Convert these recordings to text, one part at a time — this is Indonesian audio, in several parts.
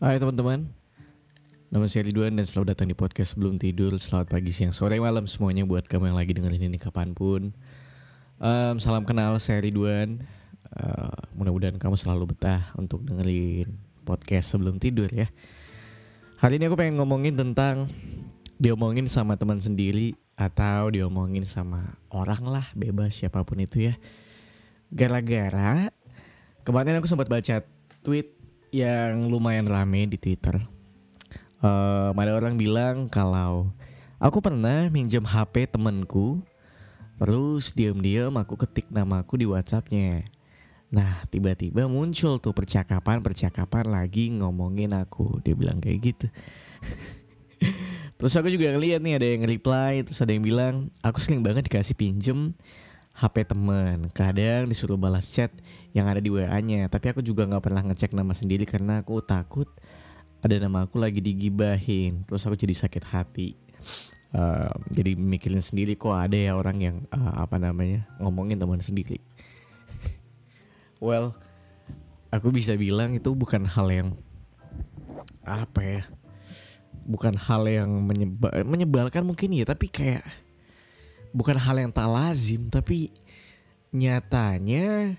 Hai teman-teman. Nama saya Ridwan dan selamat datang di podcast Sebelum Tidur. Selamat pagi, siang, sore, malam semuanya buat kamu yang lagi dengerin ini kapan pun. Um, Salam kenal, saya Ridwan. Uh, Mudah-mudahan kamu selalu betah untuk dengerin podcast sebelum tidur ya. Hari ini aku pengen ngomongin tentang Diomongin sama teman sendiri Atau diomongin sama orang lah Bebas siapa pun itu ya. Gara-gara Kemarin aku sempat baca tweet yang lumayan rame di Twitter. Uh, ada orang bilang kalau aku pernah minjem HP temenku, terus diam-diam aku ketik namaku di WhatsAppnya. Nah tiba-tiba muncul tuh percakapan-percakapan lagi ngomongin aku. Dia bilang kayak gitu. terus aku juga ngeliat nih ada yang reply, terus ada yang bilang aku sering banget dikasih pinjem HP temen. Kadang disuruh balas chat yang ada di WA-nya tapi aku juga nggak pernah ngecek nama sendiri karena aku takut ada nama aku lagi digibahin. Terus aku jadi sakit hati. Uh, jadi mikirin sendiri kok ada ya orang yang uh, apa namanya ngomongin teman sendiri. Well aku bisa bilang itu bukan hal yang apa ya bukan hal yang menyebal menyebalkan mungkin ya tapi kayak bukan hal yang tak lazim tapi nyatanya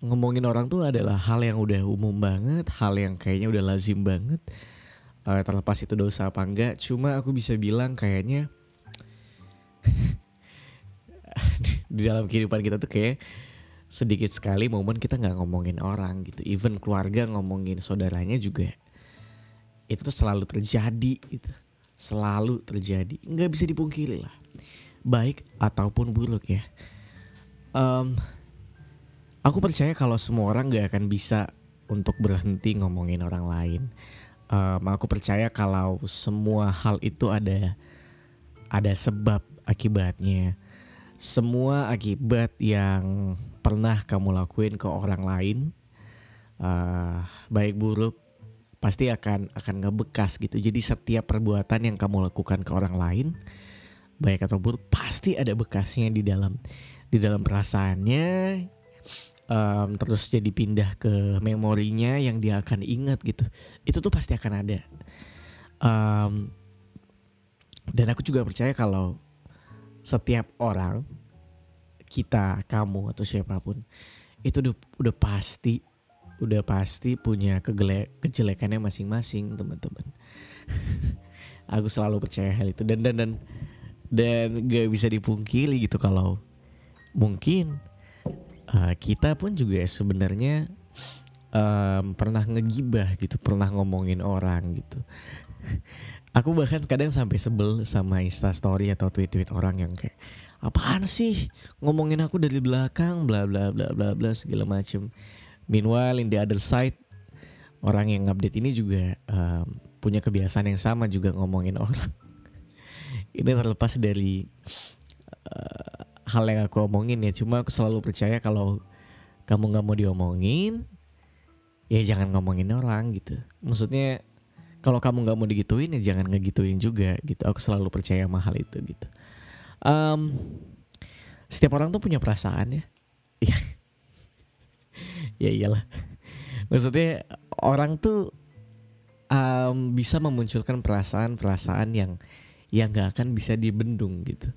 ngomongin orang tuh adalah hal yang udah umum banget, hal yang kayaknya udah lazim banget. Uh, terlepas itu dosa apa enggak, cuma aku bisa bilang kayaknya di dalam kehidupan kita tuh kayak sedikit sekali momen kita nggak ngomongin orang gitu. Even keluarga ngomongin saudaranya juga itu tuh selalu terjadi gitu. Selalu terjadi, nggak bisa dipungkiri lah baik ataupun buruk ya. Um, aku percaya kalau semua orang gak akan bisa untuk berhenti ngomongin orang lain. Um, aku percaya kalau semua hal itu ada ada sebab akibatnya. Semua akibat yang pernah kamu lakuin ke orang lain, uh, baik buruk, pasti akan akan ngebekas gitu. Jadi setiap perbuatan yang kamu lakukan ke orang lain, baik atau buruk pasti ada bekasnya di dalam di dalam perasaannya. Um, terus jadi pindah ke memorinya yang dia akan ingat gitu. Itu tuh pasti akan ada. Um, dan aku juga percaya kalau setiap orang kita kamu atau siapa pun itu udah, udah pasti udah pasti punya kegele, kejelekannya masing-masing teman-teman. Aku selalu percaya hal itu. Dan dan dan dan gak bisa dipungkiri gitu kalau mungkin uh, kita pun juga sebenarnya um, pernah ngegibah gitu pernah ngomongin orang gitu. Aku bahkan kadang sampai sebel sama instastory atau tweet-tweet orang yang kayak apaan sih? Ngomongin aku dari belakang bla bla bla bla bla segala macem. Meanwhile in the other side orang yang update ini juga um, punya kebiasaan yang sama juga ngomongin orang ini terlepas dari uh, hal yang aku omongin ya. Cuma aku selalu percaya kalau kamu nggak mau diomongin ya jangan ngomongin orang gitu. Maksudnya kalau kamu nggak mau digituin ya jangan ngegituin juga gitu. Aku selalu percaya sama hal itu gitu. Um, setiap orang tuh punya perasaan ya. Iya. ya iyalah. Maksudnya orang tuh um, bisa memunculkan perasaan-perasaan yang yang gak akan bisa dibendung gitu.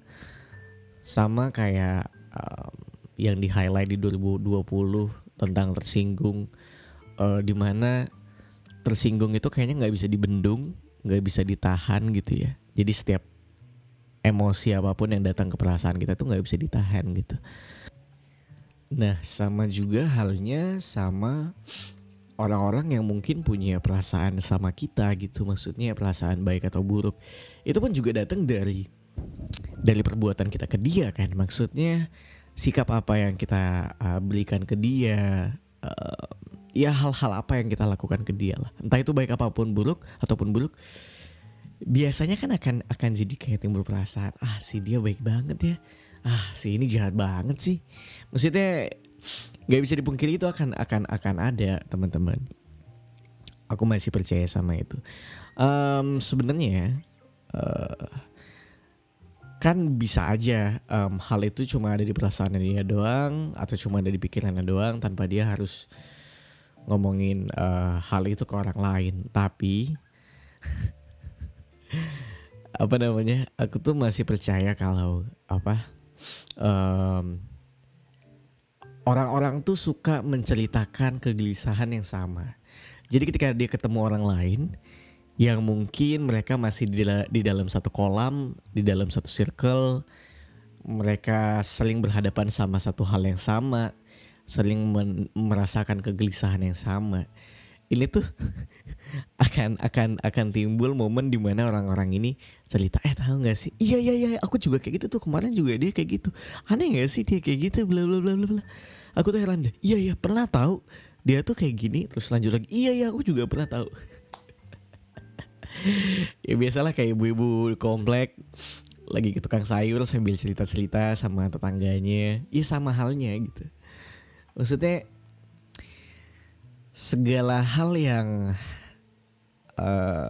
Sama kayak um, yang di highlight di 2020 tentang tersinggung uh, di mana tersinggung itu kayaknya nggak bisa dibendung nggak bisa ditahan gitu ya. Jadi setiap emosi apa pun yang datang ke perasaan kita tuh nggak bisa ditahan gitu. Nah sama juga halnya sama orang-orang yang mungkin punya perasaan sama kita gitu maksudnya perasaan baik atau buruk itu pun juga datang dari dari perbuatan kita ke dia kan. Maksudnya sikap apa yang kita uh, berikan ke dia uh, ya hal-hal apa yang kita lakukan ke dia lah. Entah itu baik apa pun buruk ataupun buruk biasanya kan akan akan jadi kayak timbul perasaan ah si dia baik banget ya. Ah si ini jahat banget sih. Maksudnya nggak bisa dipungkiri itu akan akan akan ada teman-teman. Aku masih percaya sama itu. Um, sebenarnya uh, kan bisa aja um, hal itu cuma ada di perasaan dia doang atau cuma ada di pikirannya doang tanpa dia harus ngomongin uh, hal itu ke orang lain. Tapi apa namanya aku tuh masih percaya kalau apa um, orang-orang tuh suka menceritakan kegelisahan yang sama. Jadi ketika dia ketemu orang lain yang mungkin mereka masih di, di dalam satu kolam, di dalam satu circle, mereka saling berhadapan sama satu hal yang sama, saling merasakan kegelisahan yang sama. Ini tuh akan akan akan timbul momen di mana orang-orang ini cerita eh tahu nggak sih? Iya iya iya aku juga kayak gitu tuh kemarin juga dia kayak gitu. Aneh nggak sih dia kayak gitu? Bla bla bla bla bla. Aku tuh heran deh. Iya iya pernah tahu dia tuh kayak gini. Terus lanjut lagi iya iya aku juga pernah tahu. Ya biasalah kayak ibu-ibu komplek lagi ke tukang sayur sambil cerita-cerita sama tetangganya. Iya sama halnya gitu. Maksudnya segala hal yang uh,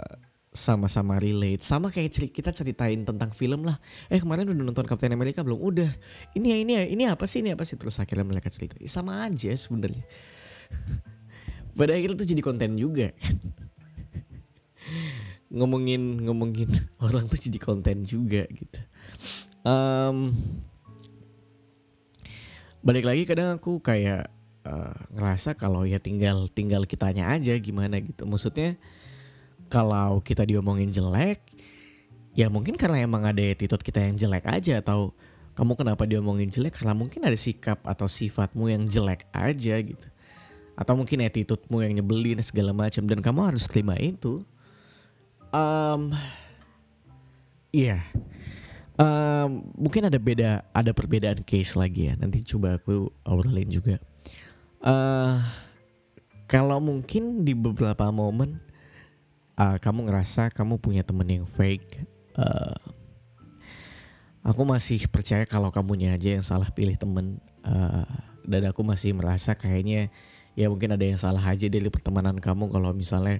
sama-sama relate. Sama kayak ceri kita ceritain tentang film lah. Eh kemarin udah nonton Captain America belum? Udah. Ini ya ini ya ini apa sih ini apa sih? Terus akhirnya mereka cerita. Sama aja sebenarnya. Pada akhirnya tuh jadi konten juga. Ngomongin ngomongin orang tuh jadi konten juga gitu. Um, balik lagi kadang aku kayak uh, ngerasa kalau ya tinggal tinggal kitanya aja gimana gitu. Maksudnya kalau kita diomongin jelek ya mungkin karena emang ada attitude kita yang jelek aja atau kamu kenapa diomongin jelek? Karena mungkin ada sikap atau sifatmu yang jelek aja gitu. Atau mungkin attitude-mu yang nyebelin segala macam. Dan kamu harus terima itu. Um, iya. Yeah. um, mungkin ada beda ada perbedaan case lagi ya. Nanti coba aku obrolin juga uh, kalau mungkin di beberapa momen uh, kamu ngerasa kamu punya temen yang fake uh, aku masih percaya kalau kamunya aja yang salah pilih temen uh, dan aku masih merasa kayaknya ya mungkin ada yang salah aja dari pertemanan kamu kalau misalnya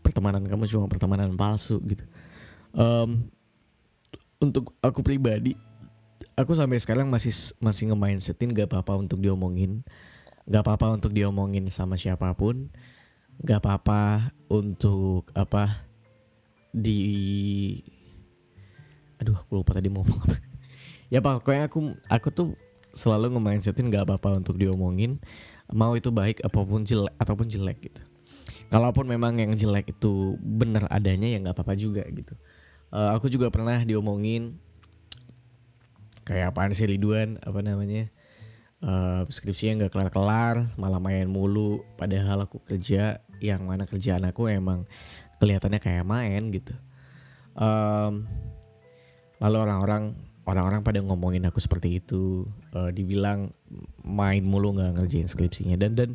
pertemanan kamu cuma pertemanan palsu gitu. Um, untuk aku pribadi aku sampai sekarang masih masih nge-mindsetin gak apa-apa untuk diomongin gak apa-apa untuk diomongin sama siapa pun. Nggak apa-apa untuk apa di aduh aku lupa tadi mau ngomong apa. Ya pokoknya aku aku tuh selalu nge-mindsetin nggak apa-apa untuk diomongin. Mau itu baik apa pun jelek ataupun jelek gitu. Kalaupun memang yang jelek itu bener adanya ya nggak apa-apa juga gitu. Uh, aku juga pernah diomongin kayak apaan sih Ridwan apa namanya uh, skripsinya nggak kelar-kelar malah main mulu. Padahal aku kerja yang mana kerjaan aku emang kelihatannya kayak main gitu. Um, lalu orang-orang orang-orang pada ngomongin aku seperti itu. Uh, dibilang main mulu nggak ngerjain skripsinya. Dan dan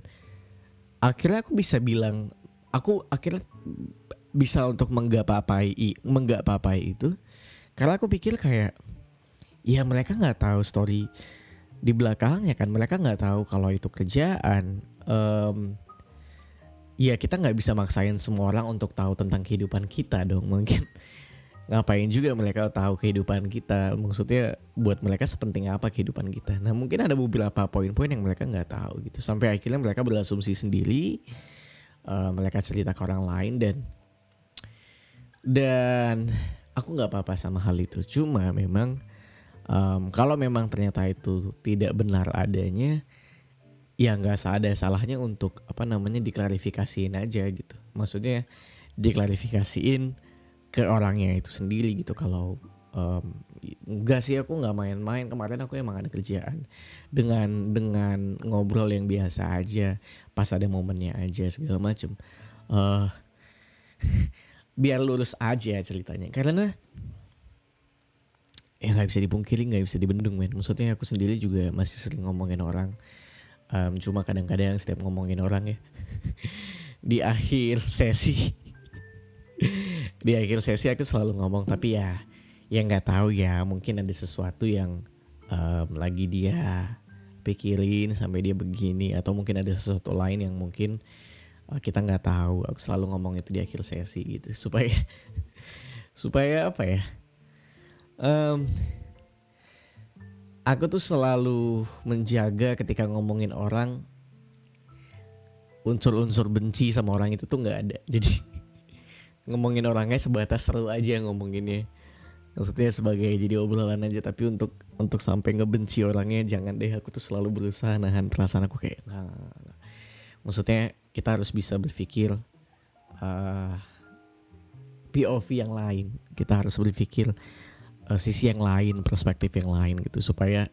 akhirnya aku bisa bilang aku akhirnya bisa untuk menggapapai menggapapai itu. Karena aku pikir kayak ya mereka nggak tahu story di belakangnya kan mereka nggak tahu kalau itu kerjaan. Um, Iya kita nggak bisa maksain semua orang untuk tahu tentang kehidupan kita dong mungkin. Ngapain juga mereka tahu kehidupan kita? Maksudnya buat mereka sepenting apa kehidupan kita? Nah mungkin ada beberapa poin-poin yang mereka nggak tahu gitu. Sampai akhirnya mereka berasumsi sendiri uh, mereka cerita ke orang lain dan dan aku nggak apa-apa sama hal itu. Cuma memang um, kalau memang ternyata itu tidak benar adanya ya nggak ada salahnya untuk apa namanya diklarifikasiin aja gitu. Maksudnya diklarifikasiin ke orangnya itu sendiri gitu. Kalau um, enggak sih aku nggak main-main. Kemarin aku emang ada kerjaan dengan dengan ngobrol yang biasa aja pas ada momennya aja segala macem. Uh, biar lurus aja ceritanya. Karena ya nggak bisa dipungkiri nggak bisa dibendung men. Maksudnya aku sendiri juga masih sering ngomongin orang. Um, cuma kadang-kadang setiap ngomongin orang ya. Di akhir sesi. Di akhir sesi aku selalu ngomong tapi ya yang nggak tahu ya. Mungkin ada sesuatu yang um, lagi dia pikirin sampai dia begini. Atau mungkin ada sesuatu lain yang mungkin uh, kita nggak tahu. Aku selalu ngomong itu di akhir sesi gitu. Supaya supaya apa ya um, aku tuh selalu menjaga ketika ngomongin orang unsur-unsur benci sama orang itu tuh nggak ada. Jadi ngomongin orangnya sebatas seru aja ngomonginnya. Maksudnya sebagai jadi obrolan aja tapi untuk untuk sampai ngebenci orangnya jangan deh. Aku tuh selalu berusaha nahan perasaan aku kayak nah, nah. maksudnya kita harus bisa berpikir uh, POV yang lain. Kita harus berpikir uh, sisi yang lain perspektif yang lain gitu supaya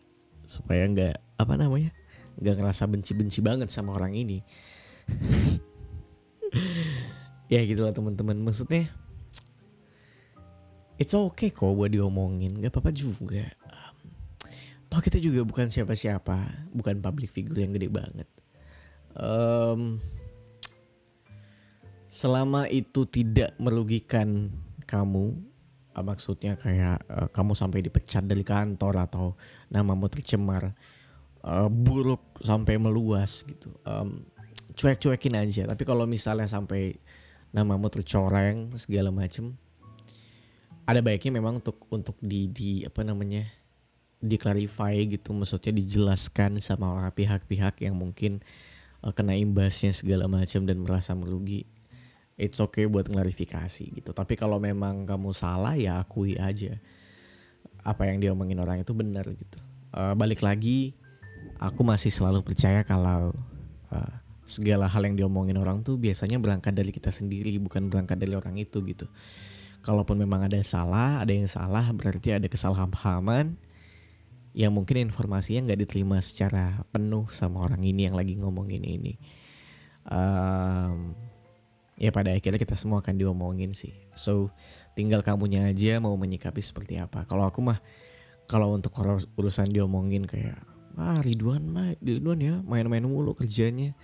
supaya nggak apa namanya nggak ngerasa benci-benci banget sama orang ini. Ya gitu lah teman-teman. Maksudnya it's okay kok buat diomongin nggak apa-apa juga. Um, toh kita juga bukan siapa-siapa bukan public figure yang gede banget. Um, selama itu tidak merugikan kamu maksudnya kayak uh, kamu sampai dipecat dari kantor atau namamu tercemar uh, buruk sampai meluas gitu. Um, cuek-cuekin aja. Tapi kalau misalnya sampai namamu tercoreng segala macem ada baiknya memang untuk untuk di di apa namanya diklarify gitu. Maksudnya dijelaskan sama pihak-pihak yang mungkin uh, kena imbasnya segala macam dan merasa merugi it's okay buat klarifikasi gitu. Tapi kalau memang kamu salah ya akui aja apa yang dia omongin orang itu benar gitu. Uh, balik lagi aku masih selalu percaya kalau uh, segala hal yang diomongin orang tuh biasanya berangkat dari kita sendiri bukan berangkat dari orang itu gitu. Kalaupun memang ada salah ada yang salah berarti ada kesalahpahaman yang mungkin informasinya nggak diterima secara penuh sama orang ini yang lagi ngomongin ini. Um, ya pada akhirnya kita semua akan diomongin sih. So tinggal kamunya aja mau menyikapi seperti apa. Kalau aku mah kalau untuk urusan diomongin kayak ah Ridwan mah Ridwan ya main-main mulu kerjanya.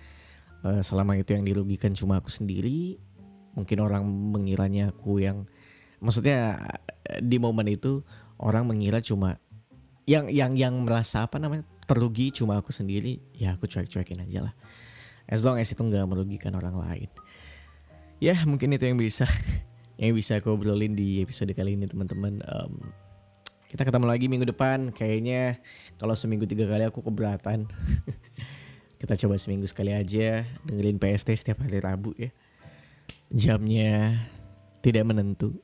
Uh, selama itu yang dirugikan cuma aku sendiri mungkin orang mengiranya aku yang maksudnya eh, di momen itu orang mengira cuma yang yang yang merasa apa namanya terugi cuma aku sendiri ya aku cuek-cuekin aja lah. As long as itu nggak merugikan orang lain ya mungkin itu yang bisa yang bisa aku obrolin di episode kali ini teman-teman um, kita ketemu lagi minggu depan kayaknya kalau seminggu tiga kali aku keberatan Kita coba seminggu sekali aja dengerin PST setiap hari Rabu ya. Jamnya tidak menentu.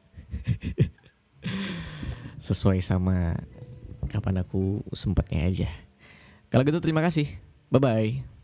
Sesuai sama kapan aku sempatnya aja. Kalau gitu terima kasih. Bye bye.